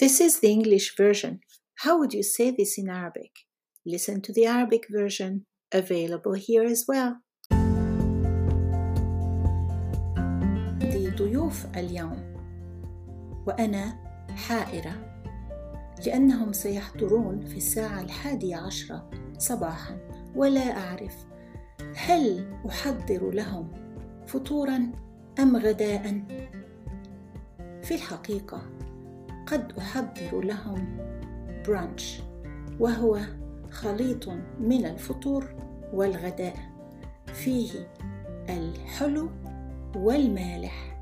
This is the English version. How would you say this in Arabic? Listen to the Arabic version available here as well. عندي ضيوف اليوم وأنا حائرة لأنهم سيحضرون في الساعة الحادية عشرة صباحا ولا أعرف هل أحضر لهم فطورا أم غداء في الحقيقة قد أحضر لهم برانش وهو خليط من الفطور والغداء. فيه الحلو والمالح.